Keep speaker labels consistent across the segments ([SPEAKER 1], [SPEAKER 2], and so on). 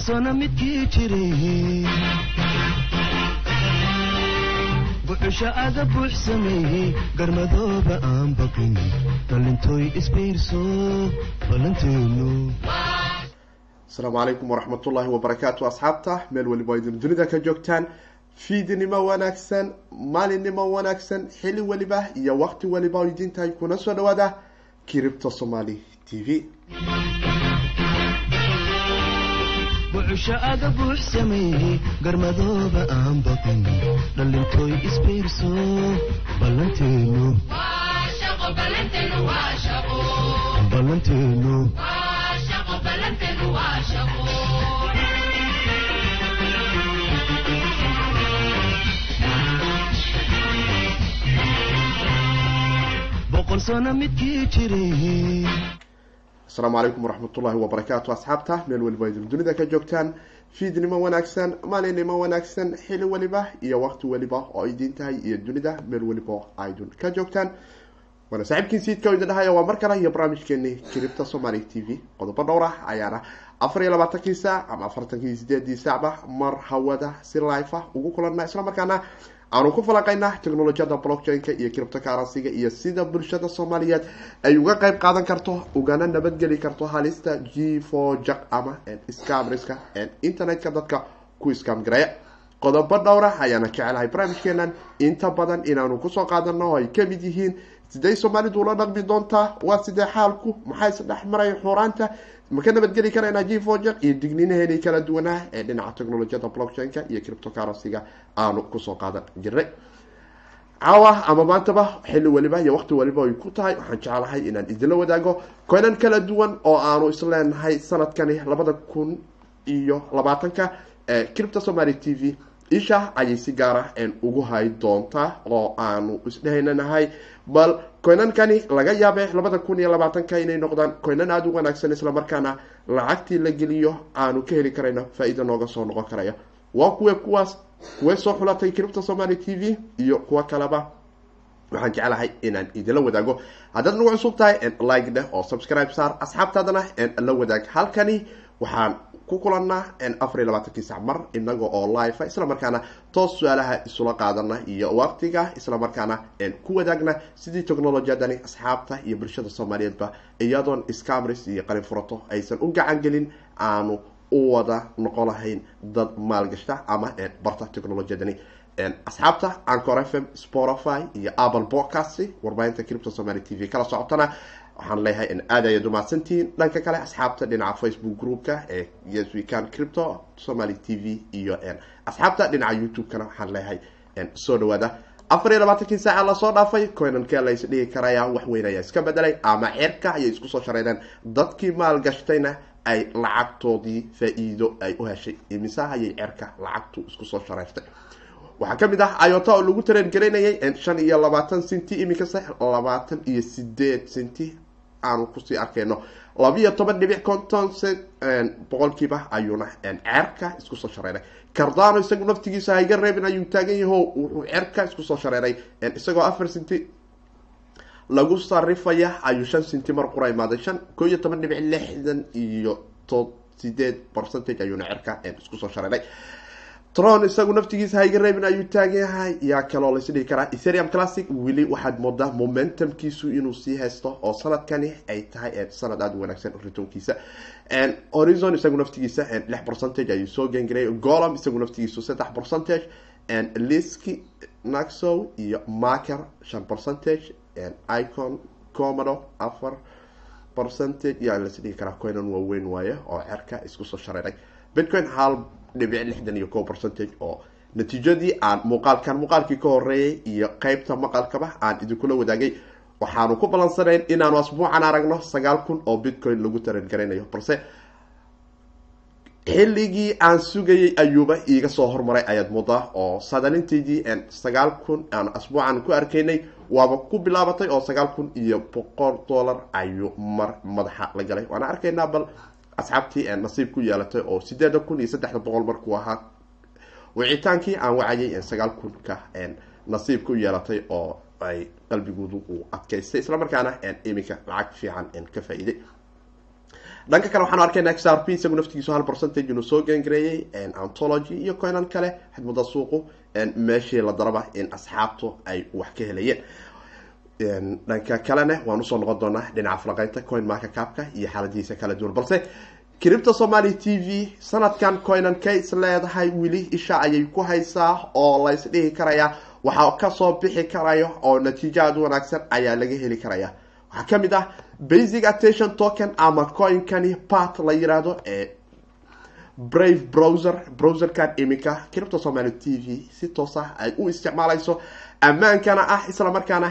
[SPEAKER 1] sano midkii jiray buxusha aga buux garmadooba aan baqin dhalintooy isbiirso balanteenu
[SPEAKER 2] asalaamu calaykum waraxmatullaahi wabarakaatu asxaabta meel waliba idin dunida ka joogtaan fiidnimo wanaagsan maalinimo wanaagsan xili waliba iyo waqti waliba oo idin tahay kuna soo dhawaada kiribta somaali t v
[SPEAKER 1] buxusha aga buux sameeyey garmadooba aan baqin dhalintooy isbiirso balanteenu boqol sano midkii jiray
[SPEAKER 2] asalaamu calaykum waraxmatullaahi wabarakaatu asxaabta meel waliba idin dunida ka joogtaan fiidnimo wanaagsan maalinimo wanaagsan xili waliba iyo waqti waliba oo idin tahay iyo dunida meel waliba aydun ka joogtaan. Waana saaxiibkiin siidka idin dhahaya waa mar kale iyo barnaamijkeeni kiribta somaali t v. Qodobo dhowr ah ayaana afar iyo labaatankii saac ama afartankii sideedii saacba mar hawada si life ah ugu kulanna isla markaana aanu ku falanqaynaa technolojiyada blockchain-ka iyo cripto currency-ga iyo sida bulshada soomaaliyeed ay uga qeyb qaadan karto ugana nabadgeli karto halista g for jack ama scamriska internet-ka dadka ku gareeya qodobo dhowra ayaana jecelahay barnaamijkeenan inta badan inaanu ku soo qaadano ay ka mid yihiin sidey soomaalidu ula dhaqmi doontaa? Waa sidee xaalku? Maxaa isdhex maraya xuuraanta ma ka nabadgeli karaynaa g for jack iyo digniinaheeni kala duwanaa ee dhinaca technolojiyada blockchain-ka iyo cripto currency-ga aanu ku soo qaadan jirnay. Caawa ama maantaba xilli waliba iyo waqti waliba ay ku tahay. Waxaan jeclahay inaan idinla wadaago koynan kala duwan oo aanu isleenahay sanadkani labada kun iyo labaatanka ee cripto somaly t v. Isha ayay si gaara ugu hay doontaa oo aanu isdhehaynanahay bal koynankani laga yaabay labada kun iyo labaatanka inay noqdaan koynan aada u wanaagsan islamarkaana lacagtii la geliyo aanu ka heli karayno faa-iida nooga soo noqon karaya. Waa kuwe kuwaas kuway soo xulatay cripto somaly t v iyo kuwo kaleba. Waxaan jeclahay inaan idinla wadaago. Haddaad nagu cusub tahay like dheh oo subscribe saar asxaabtaadana la wadaag. Halkani waxaan ku kulanaa afar iyo labaatankii sac mar inaga oo live isla markaana toos su'aalaha isula qaadana iyo waqtiga isla markaana ku wadaagna sidii technolojiyadani asxaabta iyo bulshada soomaaliyeedba iyadoon scamris iyo qalin furato aysan u gacan gelin aanu u wada noqon lahayn dad maalgashta ama barta technolojiyadani asxaabta ancor f m spotify iyo apple podcast warbaahinta cripto somaly t v kala socotana waxaan leeyahay in aad ayaad umahadsantihiin dhanka kale asxaabta dhinaca facebook groupka ee yes we can cripto somaly t v iyo asxaabta dhinaca youtube-kana waxaan leeyahay soo dhawaada afar iyo labaatankii saaca la soo dhaafay coinanka la isdhigi karaya wax weyn ayaa iska bedelay ama cerka ayay isku soo shareydeen dadkii maalgashtayna ay lacagtoodii faa-iido ay u heshay imise ayay cerka lacagtu isku soo shareyrtay waxaa ka mid ah ayota oo lagu tareen garaynayay shan iyo labaatan centi iminkase labaatan iyo sideed centi aanu ku sii arkayno. Labiiyo toban dhibic konton boqolkiiba ayuuna cerka isku soo shareeray. Cardano isagu naftigiisa hayga reebin ayuu taagan yaho wuxuu cerka isku soo shareeray. Isagoo afar centi lagu sarifaya ayuu shan centi mar qura imaaday. Shan koo iyo toban dhibic lixdan iyo sideed percentage ayuuna cerka isku soo shareeray tron isagu naftigiisa hayga reebin ayuu taagan yahay yaa kaloo lays dhihi karaa. Etherium classic weli waxaad moodaa momentumkiisu inuu sii haysto oo sanadkani ay tahay sanad aada u wanaagsan ritoonkiisa horizon isagu naftigiisa lix percentage ayuu soo gengaray golom isagu naftigiisu saddex percentage. Liski naxow iyo marker shan percentage. Icon comodo afar percentage. Yaa lays dhihi karaa coinan waaweyn waaye oo cerka isku soo shareeray. Bitcoin hal dhibic lixdan iyo ko percentage oo natiijadii aan muuqaalkan muuqaalkii ka horeeyay iyo qeybta maqalkaba aan idinkula wadaagay waxaanu ku ballansanayn inaanu asbuucan aragno sagaal kun oo bitcoin lagu taran garaynayo balse xilligii aan sugayay ayuuba iiga soo hormaray ayaad moodaa oo saadalintaydii sagaal kun aan asbuucan ku arkaynay waaba ku bilaabatay oo sagaal kun iyo boqol dollar ayuu mar madaxa la galay. Waana arkaynaa bal asxaabtii nasiib ku yeelatay oo sideeda kun iyo saddexda boqol markuu ahaa wicitaankii aan wacayay sagaal kunka nasiib ku yeelatay oo ay qalbigoodu uu adkaystay. Islamarkaana iminka lacag fiican ka faa-iiday. Dhanka kale waxaanu arkayna x r p isagu naftigiisu hal percentage inuu soo gengareeyey antology iyo coinan kale xidmada suuqu meeshii la daraba in asxaabtu ay wax ka helayeen dhanka kalena waan u soo noqon doonaa dhinaca falaqeynta coin marka capka iyo xaaladihiisa kala duwan balse cripto somaly t v sanadkan coinan ka is leedahay weli isha ayay ku haysaa oo la isdhihi karaya waxaa ka soo bixi karaya oo natiijo aada u wanaagsan ayaa laga heli karaya waxaa ka mid ah basic attention token ama coinkani part la yiraahdo ee brave browser browserkan iminka cripto somaly t v si toosa ay u isticmaalayso ammaankana ah isla markaana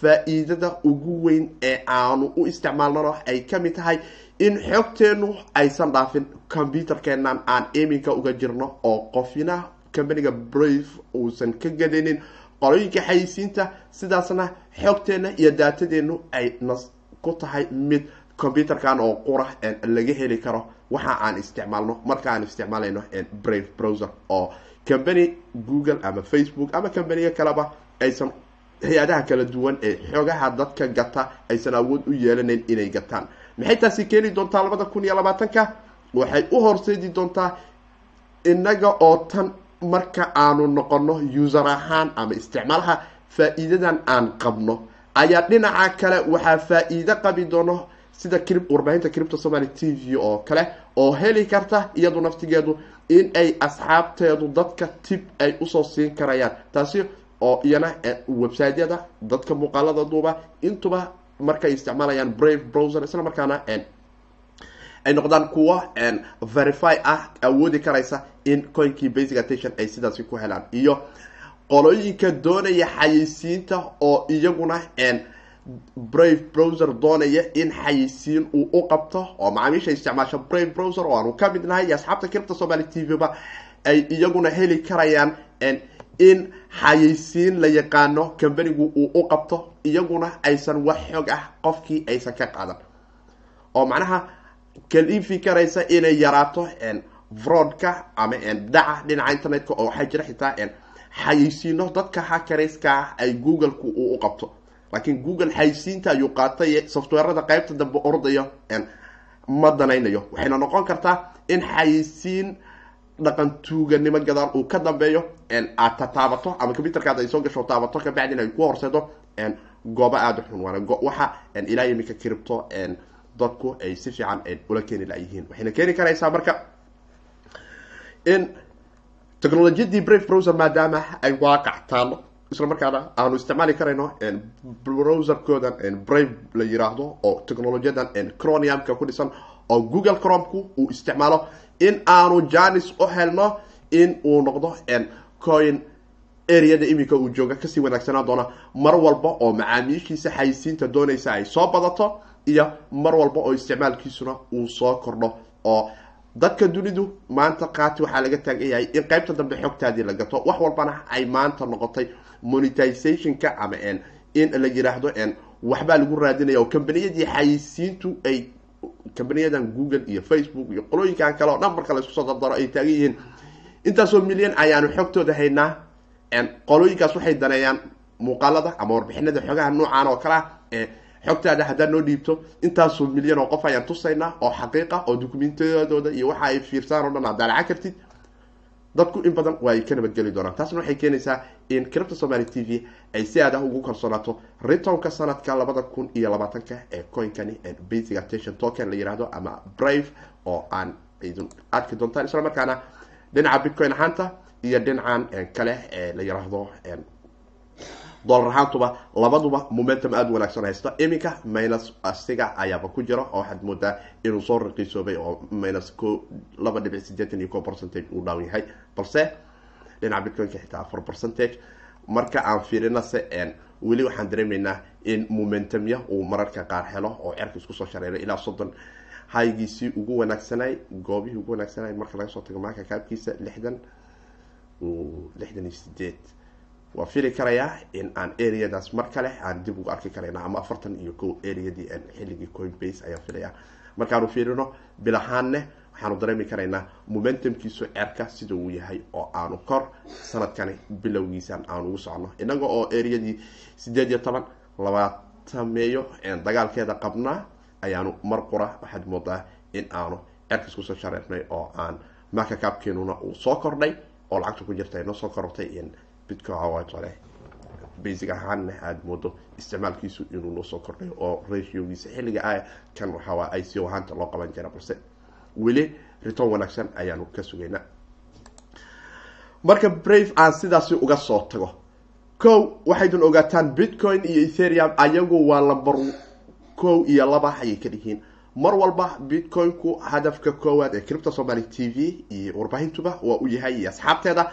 [SPEAKER 2] faa-iidada ugu weyn ee aanu u isticmaalnano ay ka mid tahay in xogteenu aysan dhaafin computerkeenan aan iminka uga jirno oo qofina companiga brave uusan ka gadinin qolooyinka xayisiinta sidaasna xogteena iyo daatadeenu ay nas ku tahay mid computerkan oo qura laga heli karo. Waxa aan isticmaalno marka aan isticmaalayno brave browser oo company google ama facebook ama companiga kaleba aysan hay'adaha kala duwan ee xogaha dadka gata aysan awood u yeelanayn inay gataan. Maxay taasi keeni doontaa labada kun iyo labaatanka? Waxay u horseedi doontaa inaga oo tan marka aanu noqono user ahaan ama isticmaalaha faa-iidadan aan qabno. Ayaa dhinaca kale waxaa faa-iido qabi doono sida warbaahinta cripto somaly t v oo kale oo heli karta iyadu naftigeedu in ay asxaabteedu dadka tib ay u soo siin karayaan. Taasi oo iyana websiteyada dadka muuqaalada duuba intuba markay isticmaalayaan brave browser isla markaana ay noqdaan kuwo verify ah awoodi karaysa in coinkii basic attention ay sidaasi ku helaan. Iyo qolooyinka doonaya xayeysiinta oo iyaguna brave browser doonaya in xayeysiin uu u qabto oo macaamiisha isticmaasha brave browser oo aanu ka mid nahay iyo asxaabta cripto somaly t v ba ay iyaguna heli karayaan in xayeysiin la yaqaano companigu uu u qabto iyaguna aysan wax xog ah qofkii aysan ka qaadan. Oo macnaha kalifi karaysa inay yaraato fraudka ama dhaca dhinaca internetka oo waxaa jira xitaa xayeysiino dadka hackerska ah ay google-ku uu u qabto laakiin google xayeysiinta ayuu qaatay softwarada qeybta dambe ordayo ma danaynayo. Waxayna noqon kartaa in xayeysiin dhaqan tuuganimo gadaal uu ka dambeeyo aad ta taabato ama computerkaada ay soo gasho taabato kabacdina ay ku horseedo goobo aada xun. Waana waxa ilaa iminka cripto dadku ay si fiican ula keeni layihiin waxayna keeni karaysaa marka in technolojiyadii brave browser maadaama ay waaqac taalo isla markaana aanu isticmaali karayno browserkoodan brave la yiraahdo oo technolojiyadan croniumka ku dhisan oo google cromku uu isticmaalo in aanu janis u helno in uu noqdo coin areada iminka uu jooga ka sii wanaagsanaan doona. Mar walba oo macaamiishiisa xayisiinta doonaysa ay soo badato iyo mar walba oo isticmaalkiisuna uu soo kordho. Oo dadka dunidu maanta qaati waxaa laga taagan yahay in qeybta dambe xogtaadii la gato. Wax walbana ay maanta noqotay monetizationka ama in la yiraahdo waxbaa lagu raadinaya oo combaniyadii xayisiintu ay combaniyadan google iyo facebook iyo qolooyinkan kale oo dhan marka la isku soo dardaro ay taagan yihiin. Intaasoo milyan ayaanu xogtooda haynaa. Qolooyinkaas waxay daneeyaan muuqaalada ama warbixinada xogaha noocan oo kalea xogtaada haddaad noo dhiibto intaasoo milyan oo qof ayaan tusaynaa oo xaqiiqa oo dukumentiyadooda iyo waxa ay fiirsaan o dhan aad daalaca kartid dadku in badan waa ay ka nabadgeli doonaan. Taasna waxay keenaysaa in cripto somaly t v ay si aad ah ugu kalsoonaato ritonka sanadka labada kun iyo labaatanka ee coinkani basic attention token la yihahdo ama brave oo aan idin arki doontaan. Isla markaana dhinaca bitcoin ahaanta iyo dhinacan kale ee la yiraahdo dollar ahaantuba labaduba momentum aada wanaagsan haysta. Iminka minus asiga ayaaba ku jira oo waxaad moodaa inuu soo raqiisoobay oo minus ko laba dhibic sideetan iyo ko percentage uu dhawn yahay balse dhinaca bitcoinka xitaa afar percentage. Marka aan fiirinase weli waxaan dareemaynaa in momentumya uu mararka qaar helo oo cerka isku soo shareeray ilaa soddon. Haygiisii ugu wanaagsanay goobihii ugu wanaagsanay marka laga soo tago maaka kaabkiisa lixdan lixdan iyo sideed waa fili karayaa in aan areadaas mar kale aan dib ugu arki karayna ama afartan iyo ko areadii xilligii coinbase ayaan filaya markaanu fiirino bil ahaanne waxaanu dareemi karaynaa momentumkiisu cerka sida uu yahay oo aanu kor sanadkani bilowgiisan aanu ugu socono inaga oo areadii sideed iyo toban labaatameeyo dagaalkeeda qabnaa ayaanu mar qura waxaad moodaa in aanu cerkas ku soo shareernay oo aan marka kaabkeenuna uu soo kordhay oo lacagta ku jirta ay noo soo korortay basic ahaanna aada moodo isticmaalkiisu inuu noo soo kordhay oo ratiogiisa xilliga a kan waxaawaa i c o ahaanta loo qaban jira balse weli return wanaagsan ayaanu ka sugaynaa. Marka brave aan sidaasi uga soo tago kow waxaydun ogaataan bitcoin iyo etherium ayagu waa lambar kow iyo laba ayay ka dhihiin. Mar walba bitcoin-ku hadafka koowaad ee cripta somaly t v iyo warbaahintuba waa u yahay iyo asxaabteeda.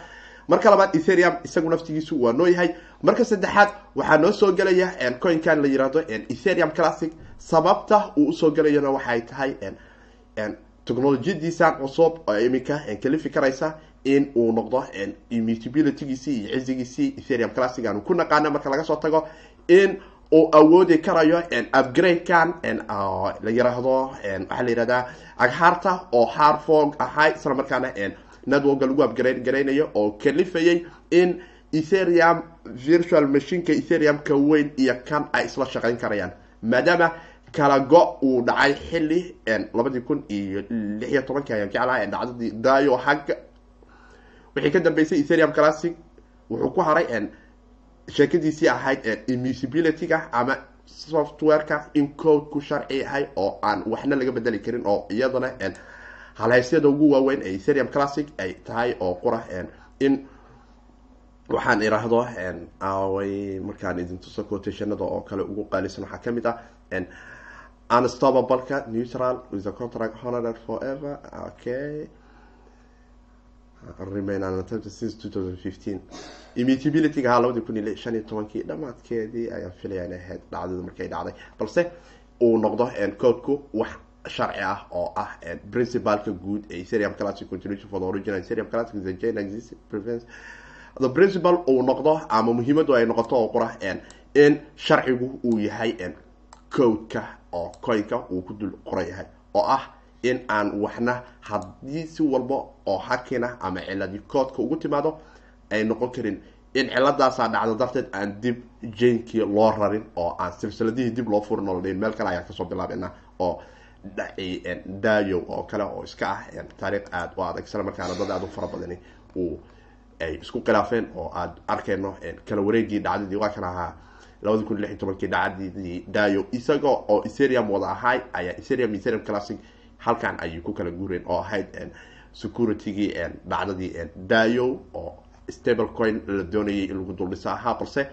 [SPEAKER 2] Marka labaad etherium isagu naftigiisu waa noo yahay. Marka saddexaad waxaa noo soo gelaya coinkan la yiraahdo etherium classic. Sababta uu u soo gelayona waxay tahay technolojiyadiisan cusub oo iminka kalifi karaysa in uu noqdo immutabilitygiisii iyo cizigiisii etherium classic aanu ku naqaana marka laga soo tago in uu awoodi karayo upgrade-kan la yiraahdo waxaa la yihahdaa aghaarta oo harfog ahay isla markaana networka lagu upgrade garaynayo oo kalifayay in etherium virtual machineka etherium-ka weyn iyo kan ay isla shaqayn karayaan. Maadaama kala go uu dhacay xilli labadii kun iyo lix iyo tobankii ayaan jeclaha dhacdadii dayo hagga. Wixii ka dambeysay etherium classic wuxuu ku haray sheekadiisii ahayd immutability-ga ama software-ka in code-ku sharci ahay oo aan waxna laga bedeli karin oo iyadana halhaysyada ugu waaweyn ee etherium classic ay tahay oo qura in waxaan iraahdo away markaan idin tuso quotationada oo kale ugu qaalisan waxaa ka mid ah unstopableka neutral with a contract honored forever. Okay. Remain unattempted since two thousand fifteen. Immutability-ga ahaa labadii kun iyo shan iyo tobankii dhamaadkeedii ayaan filaya inay ahayd dhacdadu markay dhacday balse uu noqdo codeku wax sharci ah oo ah principalka guud ee etherium classic continuation for the original etherium classic the chain exists prevents the principal uu noqdo ama muhiimadu ay noqoto oo qura in sharcigu uu yahay codeka oo coinka uu ku dul qoran yahay oo ah in aan waxna haddii si walba oo hakina ama ciladi coodka ugu timaado ay noqon karin. In ciladaasaa dhacdo darteed aan dib jainkii loo rarin oo aan silsiladihii dib loo furin oo ladhihin meel kale ayaan ka soo bilaabina oo dayo oo kale oo iska ah taariikh aada u adag isla markaana dad aada u fara badani uu ay isku khilaafeen oo aada arkeyno kala wareegii dhacdadii waa kan ahaa labadi kun iyo tobankii dhacdadii dayo isaga oo etherium wada ahay ayaa etherium etherium classic halkan ayay ku kala guureen oo ahayd security-gii dhacdadii dayo oo stable coin la doonayay in lagu duldhisa ahaa balse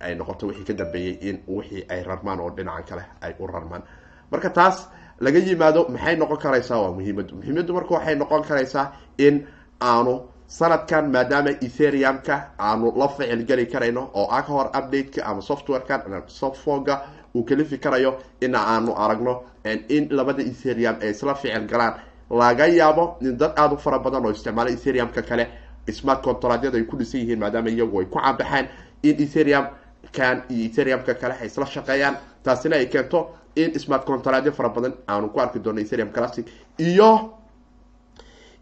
[SPEAKER 2] ay noqoto wixii ka dambeeyey in wixii ay rarmaan oo dhinacan kale ay u rarmaan. Marka taas laga yimaado maxay noqon karaysaa? Waa muhiimadu muhiimadu marka waxay noqon karaysaa in aanu sanadkan maadaama etherium-ka aanu la ficil geli karayno oo ah ka hor update-ka ama software-kan softfoga uu kalifi karayo in aanu aragno in labada etherium ay isla ficil galaan. Laga yaabo in dad aada u fara badan oo isticmaala etherium-ka kale smart contractyada ay ku dhisan yihiin maadaama iyagu ay ku cambaxeen in etherium kan iyo etherium-ka kale ay isla shaqeeyaan. Taasina ay keento in smart contractyo fara badan aanu ku arki doono etherium classic. Iyo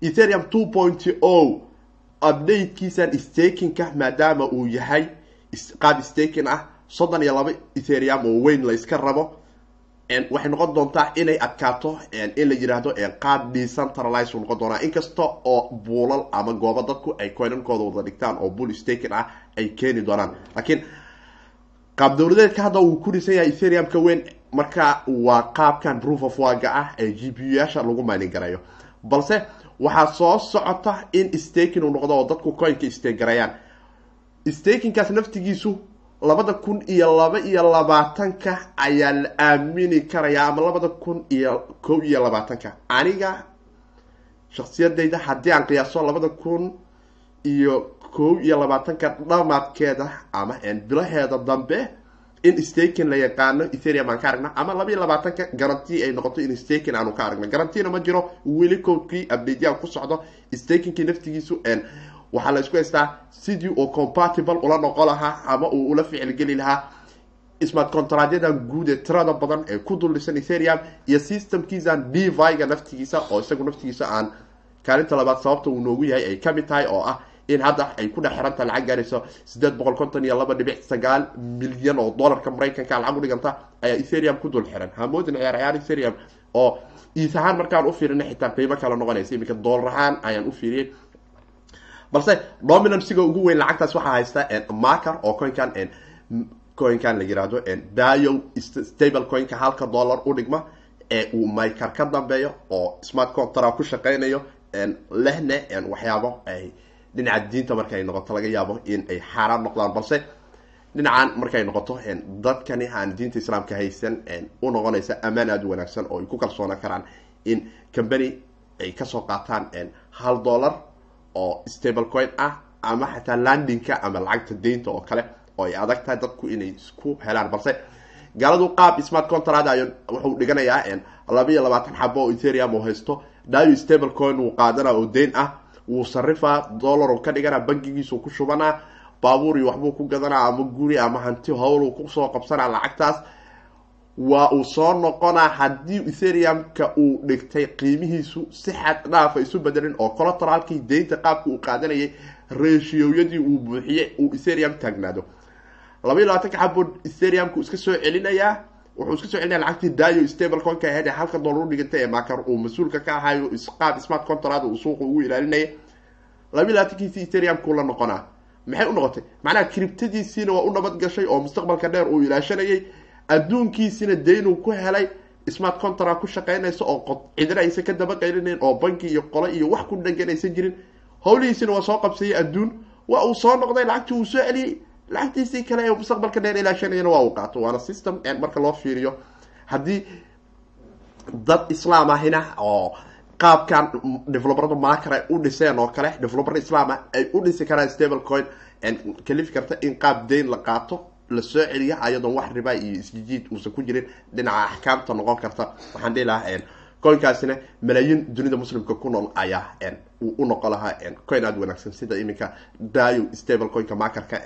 [SPEAKER 2] etherium two point o update-kiisan stakinka maadaama uu yahay qaab staking ah. Soddon iyo laba etherium oo weyn la iska rabo. Waxay noqon doontaa inay adkaato in la yiraahdo qaab decentralize noqon doonaa. Inkasta oo buulal ama goobo dadku ay coinankooda wada dhigtaan oo bull staking ah ay keeni doonaan. Laakiin qaab dowladeedka hadda uu ku dhisan yahay etherium-ka weyn marka waa qaabkan proof of waga ah ee g p u yaasha lagu maalin garayo. Balse waxaa soo socota in staking uu noqdo oo dadku coinka stake garayaan stakingkaas naftigiisu labada kun iyo laba iyo labaatanka ayaa la aamini karaya ama labada kun iyo kow iyo labaatanka. Aniga shaksiyadayda haddii aan qiyaaso labada kun iyo kow iyo labaatanka dhamaadkeeda ama bilaheeda dambe in staking la yaqaano etherium aan ka aragna ama laba iyo labaatanka garanti ay noqoto in staking aanu ka aragna garantina ma jiro weli codekii updateyaa ku socdo stakingkii naftigiisu waxaa la isku haystaa sidii uu compatible ula noqon lahaa ama uu ula ficilgeli lahaa. Smart contractyadan guud ee tirada badan ee ku duldhisan etherium iyo systemkiisan deviga naftigiisa oo isagu naftigiisa aan kaalinta labaad sababta uu noogu yahay ay ka mid tahay oo ah in hadda ay ku dhex xiranta lacag gaarayso sideed boqol konton iyo laba dhibic sagaal milyan oo dollarka maraykanka lacag udhiganta ayaa etherium ku dul xiran. Hamoodin ciyaar etherium oo iis ahaan markaan ufiirina xitaa qiimo kale noqonaysa iminka doolar ahaan ayaan ufiiriyey balse dominansiga ugu weyn lacagtaas waxaa haysta maker oo coinkan coinkan la yiraahdo dio stable coinka halka dollar udhigma ee uu miker ka dambeeyo oo smart contract ku shaqeynayo lehne waxyaabo ay dhinaca diinta markay noqoto laga yaabo in ay xaaraan noqdaan balse dhinacan markay noqoto dadkani aan diinta islaamka haysan u noqonaysa amaan aada u wanaagsan oo ay ku kalsoonaan karaan in company ay ka soo qaataan hal dollar oo stable coin ah ama xataa landingka ama lacagta deynta oo kale oo ay adag tahay dadku inay isku helaan. Balse gaaladu qaab smart contract ay wuxuu dhiganayaa laba iyo labaatan xabo oo ethereum oo haysto. Dio stable coin wuu qaadana oo deyn ah wuu sarifaa dollar oo ka dhigana bangigiisu ku shubanaa baabuur iyo waxbuu ku gadanaa ama guri ama hanti howl ku soo qabsanaa lacagtaas waa uu soo noqonaa haddii ethereum-ka uu dhigtay qiimihiisu si xad dhaafa isu bedelin oo colateralkii deynta qaabka uu qaadanayay ratioyadii uu buuxiyey uu ethereum taagnaado laba iyo labaatanka xabood ethereum-ku iska soo celinayaa wuxuu iska soo celinaya lacagtii dio stable conka aheyd ee halka dollar u dhigantay ee makar uu mas'uulka ka ahayo qaab smart contract uu suuqa ugu ilaalinayay. Laba iyo labaatankiisi ethereum-ku la noqonaa. Maxay u noqotay? Macnaha criptadiisiina waa u nabad gashay oo mustaqbalka dheer uu ilaashanayay. Adduunkiisina daynuu ku helay. Smart contract ku shaqeynaysa oo cidina aysan ka daba qaylinayn oo banki iyo qole iyo wax ku dhangan aysan jirin. Hawlihiisina waa soo qabsayay adduun. Waa uu soo noqday lacagtii uu soo celiyey lacagtiisii kale ee mustaqbalka dheer ilaashanayana waa uu qaato. Waana system marka loo fiiriyo haddii dad islaam ahina oo qaabkan developerada marker ay u dhiseen oo kale developer islaama ay u dhisi karaan stable coin kalifi karta in qaab dayn la qaato la soo celiya ayadoon wax riba iyo isjijiid uusan ku jirin dhinaca axkaamta noqon karta. Waxaan dhihi lahaa coinkaasina malaayiin dunida muslimka ku nool ayaa u noqon lahaa coin aada wanaagsan sida iminka dio stable coinka markerka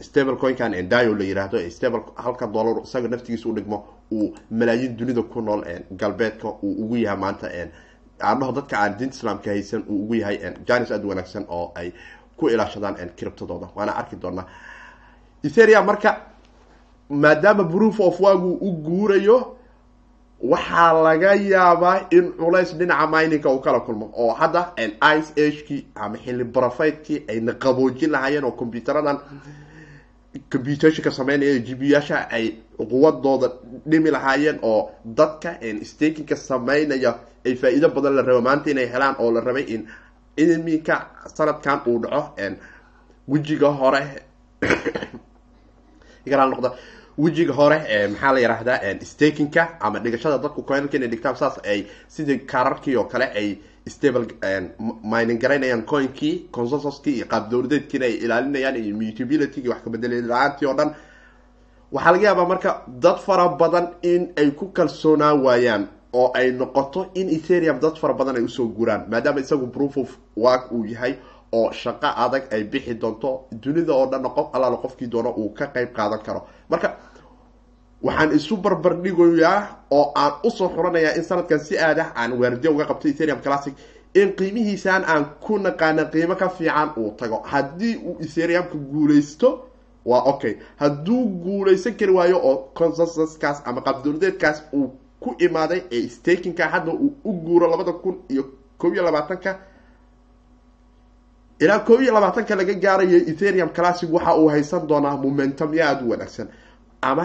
[SPEAKER 2] stable coinkan dio la yiraahdo stable halka dollar isaga naftigiisa u dhigmo uu malaayiin dunida ku nool galbeedka uu ugu yahay maanta aadhaho dadka aan diinta islaamka haysan uu ugu yahay janis aada wanaagsan oo ay ku ilaashadaan criptadooda waana arki doonaa. Etheria marka maadaama proof of wagu u guurayo waxaa laga yaabaa in culays dhinaca mininga uu kala kulmo oo hadda ice agekii ama xilli barafeydkii ayna qaboojin lahaayeen oo computeradan computationka sameynaya gbiyaasha ay quwadooda dhimi lahaayeen oo dadka stakinka sameynaya ay faa-iido badan la rabo maanta inay helaan oo la rabay in iminka sanadkan uu dhaco wejiga hore noqda. Wejiga hore maxaa la yihahdaa stakinka ama dhigashada dadku coinalka inay dhigtaan saas ay sidii kaararkii oo kale ay stable mining garaynayaan coinkii consensuskii iyo qaab dowladeedkiina ay ilaalinayaan iyo mutabilitygi wax kabedeli la'aantii oo dhan. Waxaa laga yaabaa marka dad fara badan in ay ku kalsoonaa waayaan oo ay noqoto in ethereum dad fara badan ay u soo guraan maadaama isagu proof of work uu yahay oo shaqo adag ay bixi doonto dunida oo dhanna qof allaala qofkii doono uu ka qeyb qaadan karo. Marka waxaan isu barbardhigayaa oo aan u soo xuranayaa in sanadkan si aadah aan waardiya uga qabto ethereum classic in qiimihiisaan aan ku naqaana qiimo ka fiican uu tago. Haddii uu ethereumka guuleysto waa okay. Hadduu guuleysan kari waayo oo consensuskaas ama qaabdowladeedkaas uu ku imaaday ee stakinka hadda uu u guuro labada kun iyo kob iyo labaatanka ilaa koob iyo labaatanka laga gaarayo ethereum classic waxa uu haysan doonaa momentumyo aada u wanaagsan. Ama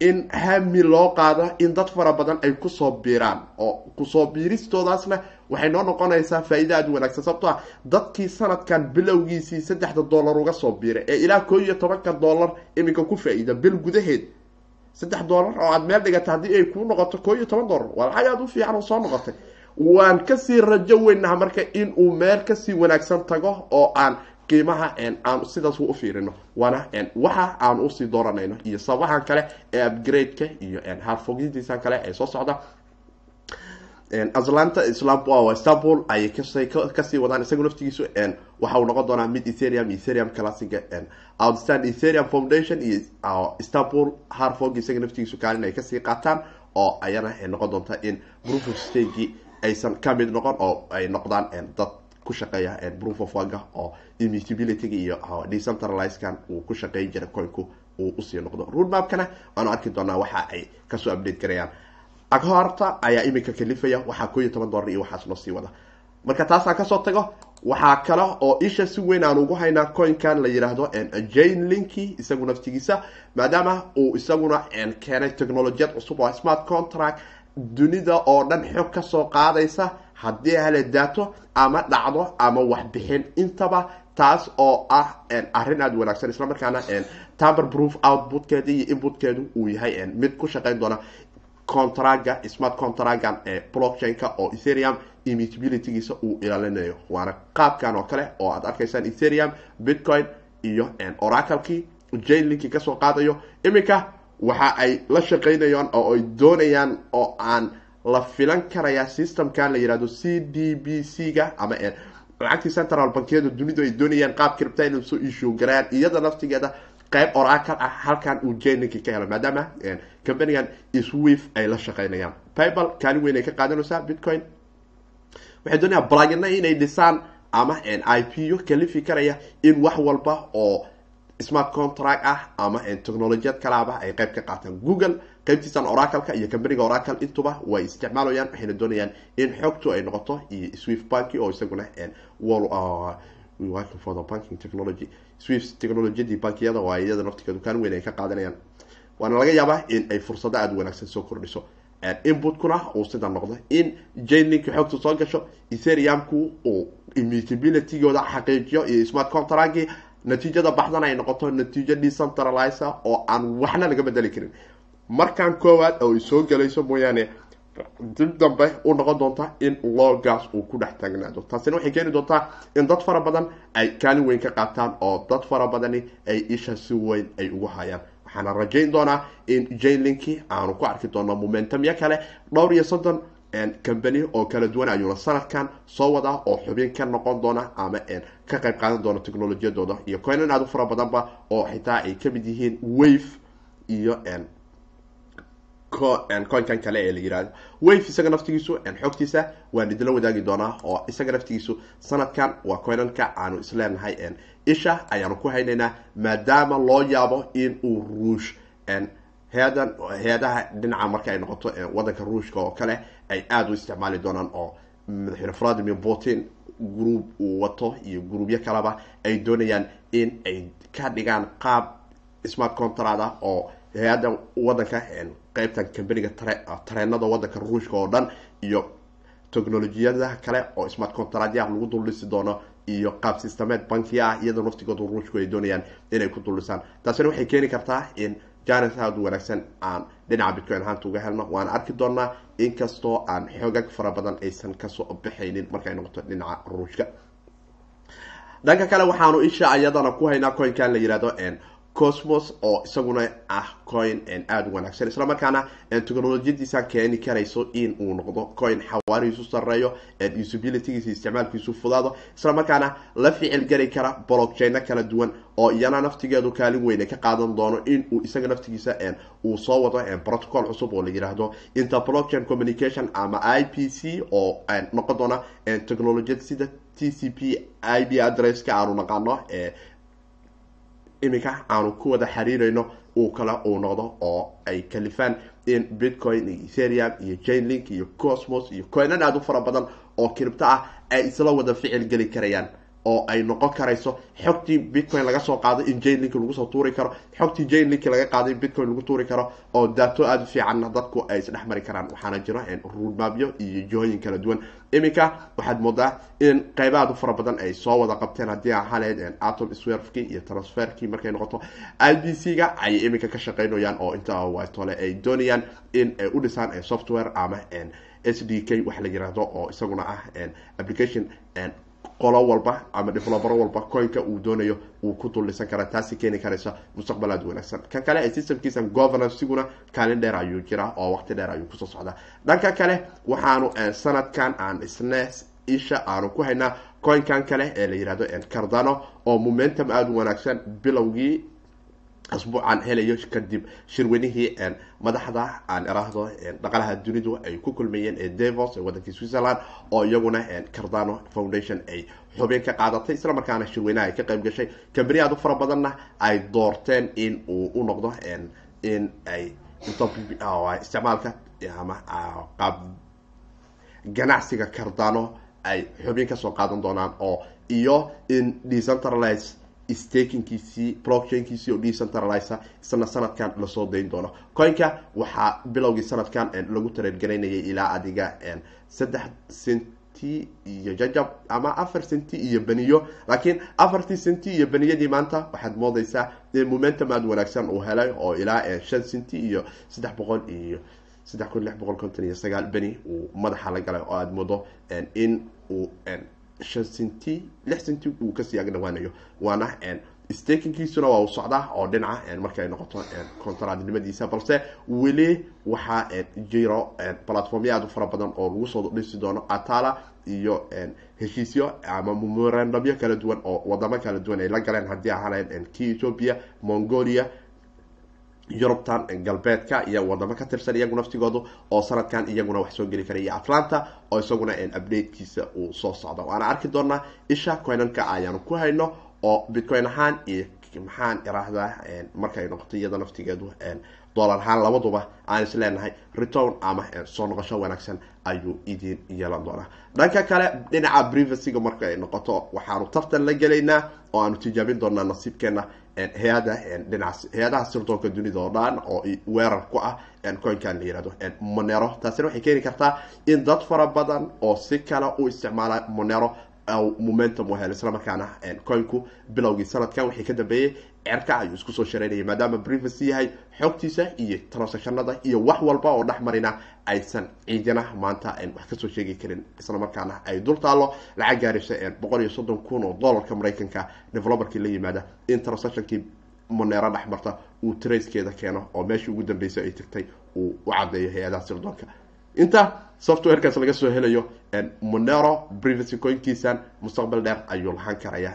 [SPEAKER 2] in hami loo qaado in dad fara badan ay ku soo biiraan oo ku soo biiristoodaasna waxay noo noqonaysaa faa-ida aada wanaagsan. Sababto ah dadkii sanadkan bilowgiisii saddexda dollar uga soo biiray ee ilaa koo iyo tobanka dollar iminka ku faa-iida bil gudaheed saddex dollar oo aada meel dhigata haddii ay kuu noqoto koo iyo toban dollar. Waa lacag aada u fiican oo soo noqotay. Waan ka sii rajo weynaha marka in uu meel ka sii wanaagsan tago oo aan qiimaha aan sidaas u fiirino. Waana waxa aan u sii dooranayno iyo sababahan kale ee upgrade-ka iyo harfogintiisa kale ee soo socda. Atlanta istanbul ayay ka sii wadaan isaga laftigiisu waxa uu noqon doonaa mid ethereum ethereum classiga outstand ethereum foundation iyo istanbul harfog isaga laftigiisu kaalin ay ka sii qaataan oo ayana noqon doonta in proof of stagi aysan ka mid noqon oo ay noqdaan dad ku shaqeeya proof of waga oo immutabilityga iyo decentralizekan uu ku shaqeyn jira coinku uu u sii noqdo. Roadmapkana waanu arki doonaa waxa ay ka soo update garayaan aghoorta ayaa iminka kalifaya waxaa koo iyo toban dollar iyo waxaas loo sii wada. Marka taasaan ka soo tago waxaa kale oo isha si weyn aan ugu haynaa coinkan la yidhaahdo jane linki isagu naftigiisa maadaama uu isaguna keenay technolojiyad cusub oo smart contract dunida oo dhan xog ka soo qaadaysa haddii hele daato ama dhacdo ama waxbixin intaba taas oo ah arrin aada wanaagsan. Isla markaana tamber proof outputkeeda iyo inputkeedu uu yahay mid ku shaqeyn doona contraga smart contragan ee blockchain-ka oo ethereum immutabilitygiisa uu ilaalinayo. Waana qaabkan oo kale oo aad arkaysaan ethereum bitcoin iyo oraclekii jainlinkii ka soo qaadayo. Iminka waxa ay la shaqeynayaan oo ay doonayaan oo aan la filan karaya systemkan la yihahdo c d b c ga ama lacagtii central bankiyada dunidu ay doonayaan qaab cripta inay soo issue garaan iyada naftigeeda qayb oracle ah halkan uu jainlinkii ka helo maadaama companigan swif ay la shaqeynayaan paypal kaalin weyn ay ka qaadanaysaa bitcoin. Waxay doonayaan blagina inay dhisaan ama i p u kalifi karaya in wax walba oo smart contract ah ama technolojiyad kalaaba ay qayb ka qaataan google. Qaybtiisan oracleka iyo companiga oracle intuba way isticmaalayaan waxayna doonayaan in xogtu ay noqoto iyo swift banki oo isaguna for the banking technology. Swift technolojiyadii bankiyada oo iyada naftigeedu kaan weyn ay ka qaadanayaan. Waana laga yaabaa in ay fursado aada wanaagsan soo kordhiso. Inputkuna uu sida noqdo in jainlinki xogtu soo gasho ethereumku uu immutabilitygooda xaqiijiyo iyo smart contractgii natiijada baxdana ay noqoto natiijo decentralizer oo aan waxna laga bedeli karin. Markaan koowaad oo ay soo galayso mooyaane dib dambe u noqon doonta in loogaas uu ku dhex taagnaado. Taasina waxay keeni doontaa in dad fara badan ay kaalin weyn ka qaataan oo dad fara badani ay isha si weyn ay ugu hayaan. Waxaana rajayn doonaa in jainlinki aanu ku arki doono momentumyo kale. Dhowr iyo soddon company oo kala duwan ayuuna sanadkan soo wadaa oo xubin ka noqon doona ama ka qayb qaadan doona technolojiyadooda iyo coinan aada u fara badanba oo xitaa ay ka mid yihiin wave iyo coinkan kale ee la yihahdo wave isaga naftigiisu xogtiisa waan idinla wadaagi doonaa oo isaga naftigiisu sanadkan waa coinanka aanu isleenahay isha ayaanu ku haynaynaa maadaama loo yaabo in uu ruush headan hay'adaha dhinaca marka ay noqoto wadanka ruushka oo kale ay aada u isticmaali doonaan oo madaxweyne vladimir putin group uu wato iyo gruubyo kaleba ay doonayaan in ay ka dhigaan qaab smart contract ah oo hay'adda wadanka qeybtan companiga tare tareenada wadanka ruushka oo dhan iyo technolojiyadaha kale oo smart contractya lagu duldhisi doono iyo qaab systemeed bankiya ah iyadoo naftigooda ruushku ay doonayaan inay ku duldhisaan taasina waxay keeni kartaa in janet aada u wanaagsan aan dhinaca bitcoin ahaanta uga helno. Waana arki doonaa inkastoo aan xoogag fara badan aysan ka soo baxaynin markay noqoto dhinaca ruushka. Dhanka kale waxaanu isha ayadana ku haynaa coinkan la yihahdo cosmos oo isaguna ah coin aada wanaagsan. Isla markaana technolojiyadiisa keeni karayso in uu noqdo coin xawaarihiisu sareeyo usabilitygiisa isticmaalkiisu fudaado. Isla markaana la ficil geli kara blockchaino kala duwan oo iyana naftigeedu kaalin weyne ka qaadan doono in uu isaga naftigiisa uu soo wado protocol cusub oo la yiraahdo interblockchain communication ama i p c oo noqon doona technolojiyad sida t c p i b adresska aanu naqaano iminka aanu ku wada xiriirayno uu kale uu noqdo oo ay kalifaan in bitcoin iyo ethereum iyo jainlink iyo cosmos iyo coinan aada u fara badan oo cripto ah ay isla wada ficil geli karayaan oo ay noqon karayso xogtii bitcoin laga soo qaaday in jainlink lagu soo tuuri karo xogtii jainlink laga qaaday bitcoin lagu tuuri karo oo daato aada u fiicanna dadku ay isdhex mari karaan. Waxaana jiro ruudmaabyo iyo jihooyin kala duwan. Iminka waxaad moodaa in qeyba aada u fara badan ay soo wada qabteen haddii ahaleyd atom swerfki iyo transferkii markay noqoto. I b c ga ayay iminka ka shaqeynayaan oo inta wtole ay doonayaan in ay u dhisaan software ama s d k wax la yiraahdo oo isaguna ah application qolo walba ama developer walba coinka uu doonayo uu ku duldhisan kara taasi keeni karaysa mustaqbal aada wanaagsan. Kan kale ee systemkiisa governanceguna kaalin dheer ayuu jiraa oo waqti dheer ayuu ku soo socdaa. Dhanka kale waxaanu sanadkan aan isne isha aanu ku haynaa coinkan kale ee la yihahdo cardano oo momentum aada u wanaagsan bilowgii asbuucan helayo kadib shirweynihii madaxda aan iraahdo dhaqalaha dunidu ay ku kulmayeen ee devos ee wadankii switzerland oo iyaguna cardano foundation ay xubin ka qaadatay isla markaana shirweynaha ay ka qayb gashay. Kambani aad u fara badanna ay doorteen in uu u noqdo in ay isticmaalka ama qaab ganacsiga cardano ay xubin ka soo qaadan doonaan oo iyo in decentralize stakinkiisii blockchainkiisii oo decentralize isna sanadkan la soo dayn doono. Coinka waxaa bilowgii sanadkan lagu tareergaraynayay ilaa adiga saddex centi iyo jajab ama afar centi iyo beniyo. Laakiin afartii centi iyo beniyadii maanta waxaad moodeysaa momentum aada wanaagsan uu helay oo ilaa shan centi iyo saddex boqol iyo saddex kun lix boqol konton iyo sagaal beni uu madaxa la galay oo aada moodo in uu shan centi lix centi uu ka sii agdhawaanayo waana stakinkiisuna waa u socdaa oo dhinaca markay noqoto contradnimadiisa balse weli waxaa jiro platformya aada u fara badan oo lagu soo dhisi doono atala iyo heshiisyo ama memorandumyo kala duwan oo wadamo kala duwan ay la galeen haddii ahaaneen ki ethiopia mongolia yurubtan galbeedka iyo wadamo ka tirsan iyagu naftigoodu oo sanadkan iyaguna wax soo geli kara iyo atlanta oo isaguna updatekiisa uu soo socdo. Waana arki doonaa isha coinanka ayaanu ku hayno oo bitcoin ahaan iyo maxaan iraahdaa markay noqoto iyada naftigeedu dollar ahaan labaduba aan is leenahay return ama soo noqosho wanaagsan ayuu idin yeelan doonaa. Dhanka kale dhinaca privacyga marka ay noqoto waxaanu tartan la gelaynaa oo aanu tijaabin doonaa nasiibkeena hay'ada dhinaca hay'adaha sirdoonka dunida oo dhan oo weerar ku ah coinkan la yihahdo monero. Taasina waxay keeni kartaa in dad fara badan oo si kale u isticmaala monero momentum u hel islamarkaana coinku bilowgii sanadkan wixii ka dambeeyey cerka ayuu isku soo shareynayay maadaama privacy yahay xogtiisa iyo transactionada iyo wax walba oo dhex marina aysan ciidina maanta wax ka soo sheegi karin. Islamarkaana ay dul taalo lacag gaaraysa boqol iyo soddon kun oo dollarka maraykanka developerkii la yimaada in transactionkii monero dhex marta uu trackeeda keeno oo meeshii ugu dambeysay ay tagtay uu u cadeeyo hay'adaha sirdoonka. Inta softwarekaas laga soo helayo monero privacy coinkiisan mustaqbal dheer ayuu lahaan karaya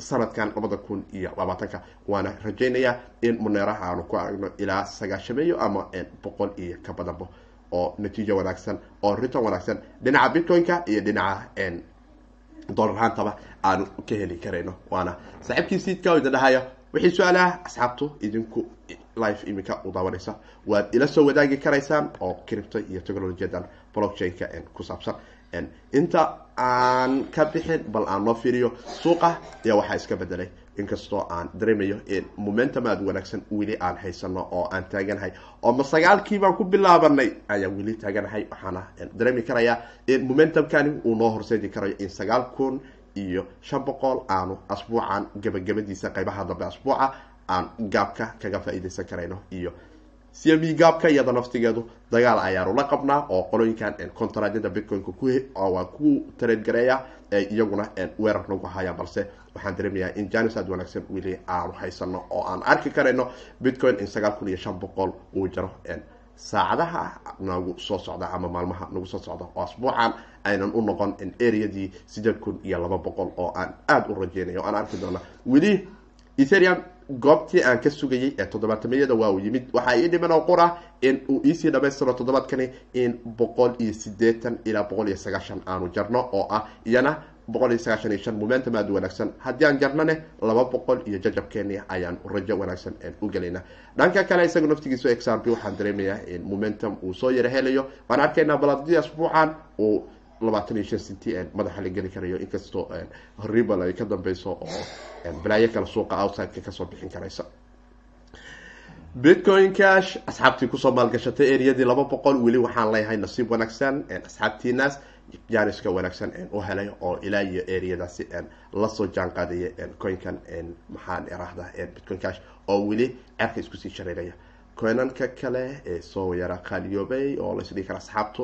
[SPEAKER 2] sanadkan labada kun iyo labaatanka. Waana rajaynayaa in moneraha aanu ku aragno ilaa sagaashameeyo ama boqol iyo ka badanba oo natiijo wanaagsan oo return wanaagsan. Dhinaca bitcoin-ka iyo dhinaca dolarhaantaba aanu ka heli karayno. Waana saaxiibkii siidka idin dhahaya wixii su'aalaha asxaabtu idinku life iminka u daawanaysa. Waad ila soo wadaagi karaysaan oo cripto iyo technologiyadan blockchain-ka ku saabsan inta aan ka bixin bal aan noo fiiriyo suuqa ayaa waxaa iska bedelay inkastoo aan dareemayo in momentum aada wanaagsan weli aan haysano oo aan taaganahay oo ma sagaalkii baan ku bilaabanay ayaan weli taaganahay. Waxaana dareemi karayaa in momentumkani uu noo horseedi karayo in sagaal kun iyo shan boqol aanu asbuucan gabagabadiisa qaybaha dambe asbuuca aan gaabka kaga faa-iideysan karayno iyo cme gaabka iyada naftigeedu dagaal ayaanu la qabnaa oo qolooyinkan contradyada bitcoin-ka waa ku tareedgareeya iyaguna weerar nagu haya. Balse waxaan dareemayaa in janis aad wanaagsan weli aanu haysano oo aan arki karayno bitcoin in sagaal kun iyo shan boqol uu jiro saacadaha nagu soo socda ama maalmaha nagu soo socda oo asbuucan aynan u noqon areadii sideed kun iyo laba boqol oo aan aada u rajeynayo. Aan arki doona weli etherium goobtii aan ka sugayay ee toddobaatameyada waa uu yimid waxaa ii dhiman oo qura in uu iisii dhamaystiro toddobaadkani in boqol iyo sideetan ilaa boqol iyo sagaashan aanu jarno oo ah iyana boqol iyo sagaashan iyo shan momentum aada wanaagsan. Haddii aan jarnane laba boqol iyo jajabkeeni ayaan rajo wanaagsan u gelayna dhanka kale isaga naftigiisu examp waxaan dareemayaa in momentum uu soo yaro helayo waan arkaynaa baladii asbuucan uu labaatan iyo shan centi madaxa la geli karayo inkastoo horibal ay ka dambeyso oo balaayo kale suuqa outsideka ka soo bixin karaysa. Bitcoin cash asxaabtii ku soo maalgashatay areadii laba boqol weli waxaan leeyahay nasiib wanaagsan asxaabtiinaas janiska wanaagsan u helay oo ilaa iyo areadaasi la soo jaan qaadaya coinkan maxaan irahda bitcoin cash oo weli cerka isku sii shareeraya coinanka kale ee soo yara qaaliyoobay oo laisdhigi kara asxaabtu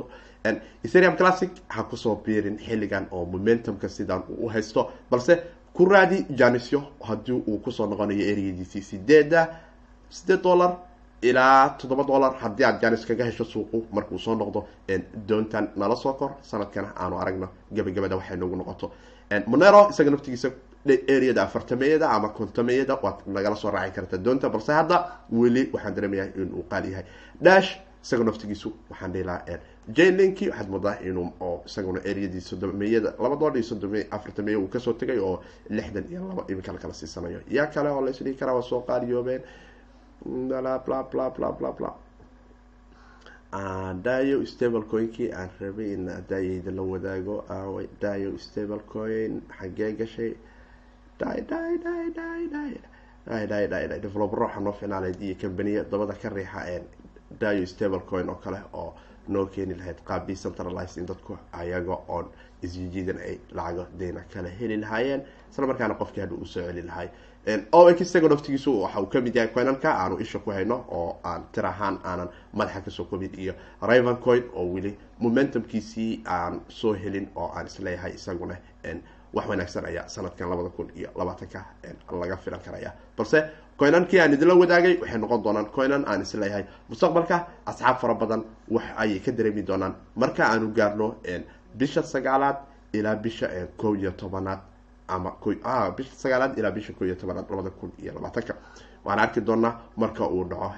[SPEAKER 2] ethereum classic ha ku soo biirin xilligan oo momentumka sidaan u haysto. Balse ku raadi janisyo haddii uu ku soo noqonayo areadiisii sideeda sideed dollar ilaa toddoba dollar haddii aad janis kaga hesho suuqu markuu soo noqdo. Doontan nala soo kor sanadkana aanu aragno gabagabada waxay noogu noqoto. Monero isaga naftigiisa areada afartameyada ama kontameyada waad nagala soo raaci karta doonta. Balse hadda weli waxaan dareemayaa inuu qaali yahay. Dash isaga naftigiisu waxaan dhihi jlinki waxaad moodaa inuu oo isaguna areadii sodomeyada laba iyo soddome afartameya uu ka soo tegay oo lixdan iyo laba iminka la kala siisanayo. Yaa kale oo laisdhigi karaa waa soo qaaliyoobeen bla dayo stable coinkii aan rabay in daayayda la wadaago. Aaway dayo stable coin xagee gashay. Day day day waxaa noo ficnaanayd iyo kambaniya dabada ka riixa dayo stable coin oo kale oo noo keeni lahayd qaab decentralize in dadku ayaga oon isjijiidan ay lacago deyna kala heli lahaayeen. Isla markaana qofkii hadha uu soo celi lahay. Ox isaga naftigiisu waxa uu ka mid yahay coinanka aanu isha ku hayno oo aan tir ahaan aanan madaxa ka soo kobin iyo rivan coin oo weli momentumkiisii aan soo helin oo aan is leeyahay isaguna wax wanaagsan ayaa sanadkan labada kun iyo labaatanka laga filan karaya balse coinankii aan idinla wadaagay waxay noqon doonaan coinan aan is leeyahay mustaqbalka asxaab fara badan wax ayay ka dareemi doonaan. Marka aanu gaarno bisha sagaalaad ilaa bisha kow iyo tobanaad ama bisha sagaalaad ilaa bisha kow iyo tobanaad labada kun iyo labaatanka. Waxaan arki doonaa marka uu dhaco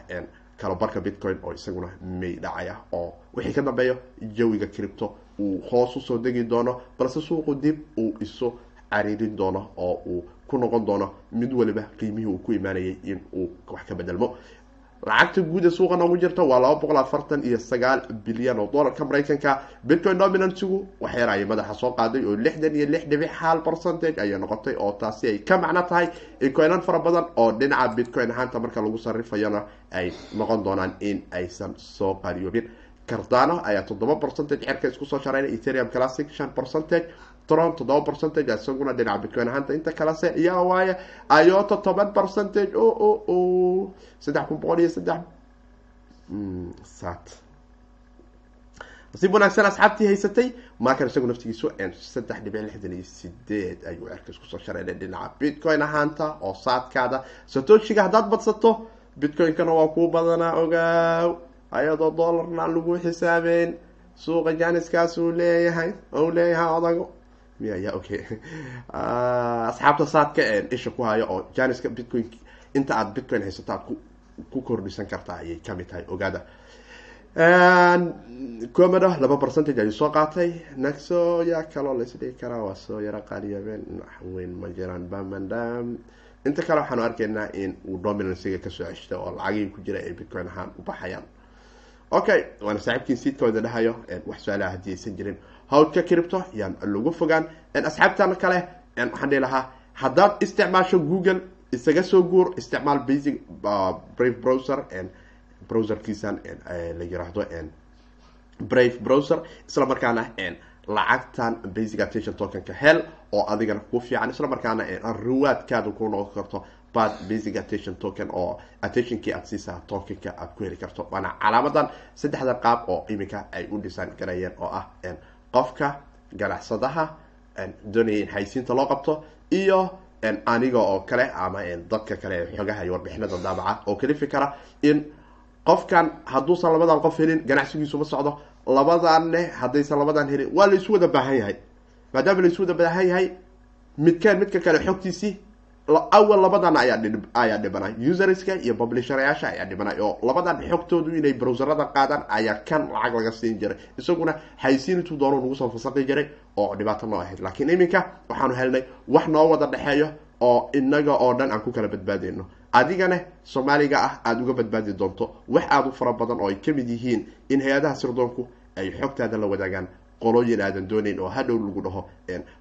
[SPEAKER 2] kalabarka bitcoin oo isaguna may dhacaya oo wixii ka dambeeyo jawiga cripto uu hoos u soo degi doono balse suuqu dib uu isu cariirin doono oo uu ku noqon doono mid waliba qiimihii uu ku imaanayay in uu wax ka bedelmo lacagta guud ee suuqa noogu jirta waa laba boqol afartan iyo sagaal bilyan oo dollarka maraykanka. Bitcoin dominantigu waxyar ayay madaxa soo qaaday oo lixdan iyo lix dhibic hal percentage ayay noqotay oo taasi ay ka macno tahay in coinan fara badan oo dhinaca bitcoin ahaanta marka lagu sarifayona ay noqon doonaan in aysan soo qaliyoobin cardano ayaa toddoba percentage cerka isku soo shareynay ethereum classic shan percentage tron toddoba percentage isaguna dhinaca bitcoin ahaanta inta kalese iyaga waaye iota toban percentage. O o o saddex kun boqol iyo saddex sat nasiib wanaagsan asxaabtii haysatay maakan isagu naftigiisu saddex dhibic lixdan iyo sideed ayuu cerka isku soo shareynay dhinaca bitcoin ahaanta oo saadkaada satoshiga haddaad badsato bitcoin-kana waa kuu badanaa ogaaw ayadoo dollarna lagu xisaabeyn suuqa janiskaas uu leeyahay u leeyahay odago miya ya okay. Asxaabta saadka isha ku hayo oo janiska bitcoin inta aad bitcoin haysato aad ku kordhisan kartaa ayay ka mid tahay ogaada. Comodo laba percentage ayuu soo qaatay. Naxo yaa kaloo laisdhigi karaa waa soo yaro qaaliyaabeen weyn ma jiraan bamandam inta kale waxaanu arkaynaa in uu dominanciga ka soo ceshta oo lacagihii ku jira ay bitcoin ahaan u baxayaan. Okay waana saaxiibkii siidkooda dhahayo wax su'aalaha haddii aysan jirin hawdka cripto yaan lagu fogaan. Asxaabtana kale waxaan dhihi lahaa haddaad isticmaasho google isaga soo guur isticmaal basic brave browser browserkiisan la yiraahdo brave browser. Isla markaana lacagtan basic attention tokenka hel oo adigana ku fiican. Isla markaana riwaadkaada ku noqon karto bad basic attention token oo attentionkii aad siisaa tokenka aad ku heli karto. Waana calaamadan saddexda qaab oo iminka ay u design garayeen oo ah qofka ganacsadaha doonaya in haysiinta loo qabto iyo aniga oo kale ama dadka kale ee xogaha iyo warbixinada daabaca oo kalifi kara in qofkan hadduusan labadan qof helin ganacsigiisu ma socdo. Labadanne haddaysan labadan helin waa la isu wada baahan yahay. Maadaama la isu wada baahan yahay midkaan midka kale xogtiisii awal labadan ayaa dhibanay userska iyo publisherayaasha ayaa dhibanay oo labadan xogtoodu inay browserada qaadaan ayaa kan lacag laga siin jiray. Isaguna haysiin intuu doono nagu soo fasaqi jiray oo dhibaato noo ahayd. Laakiin iminka waxaanu helnay wax noo wada dhexeeyo oo inaga oo dhan aan ku kala badbaadeyno adigana soomaaliga ah aada uga badbaadi doonto wax aada u fara badan oo ay ka mid yihiin in hay'adaha sirdoonku ay xogtaada la wadaagaan. Qolooyin aadan dooneyn oo hadhow lagu dhaho.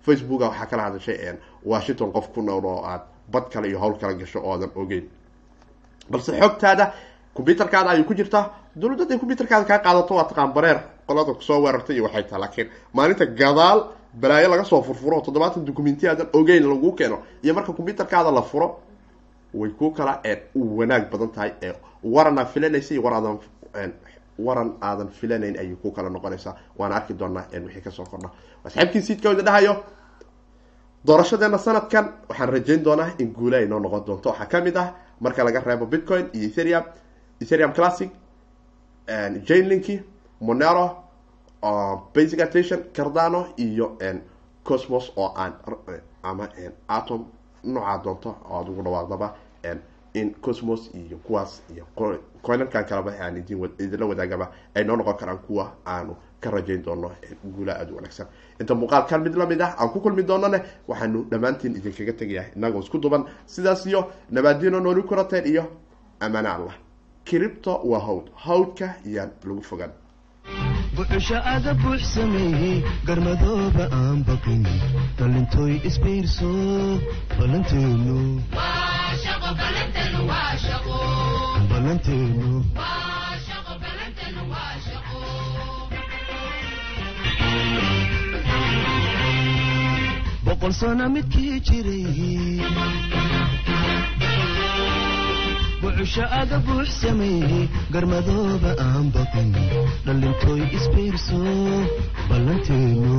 [SPEAKER 2] Facebooka waxaa kala hadashay. Washington qof ku nool oo aad bad kale iyo hawl kala gasho oo aadan ogeyn. Balse xogtaada combyuterkaada ayay ku jirtaa dowladda haday combyuterkaada kaa qaadato waa taqaan bareer. Qolada ku soo weerartay iyo waxay taha laakiin maalinta gadaal balaayo laga soo furfuro toddobaatan documenti aadan ogeyn lagu keeno iyo marka combyuterkaada la furo way ku kala wanaag badan tahay waran aad filanaysa iyo war aadan waran aadan filanayn ayay ku kala noqonaysaa waana arki doonaa wixii ka soo kordha. Asxaabkii siidkooda dhahayo doorashadeena sanadkan waxaan rajayn doonaa in guula ay noo noqon doonto waxaa ka mid ah marka laga reebo bitcoin iyo ethereum ethereum classic jainlinki monero basic attention cardano iyo cosmos oo aan ama atom noocaa doonto oo ad ugu dhawaaqdaba in cosmos iyo kuwaas iyo coinankan kaleba aan idinla wadaagaba ay noo noqon karaan kuwa aanu ka rajayn doono guula aada u wanaagsan. Inta muuqaalkan mid la mid ah aan ku kulmi doonone waxaanu dhammaantiin idinkaga tegayaa. Inagoo isku duban sidaas iyo nabaadino nooli kurateen iyo amaane allah. Kiribto waa hawd. Hawdka yaan lagu fogaan.
[SPEAKER 1] Buxusha aga buux sameeyey garmadooba aan baqin. Dhalintooy isbiirso ballanteenu boqol sano midkii jiray buxusha aga buux sameeyey garmadooba aan baqin dhalintooy isbiirso ballanteenu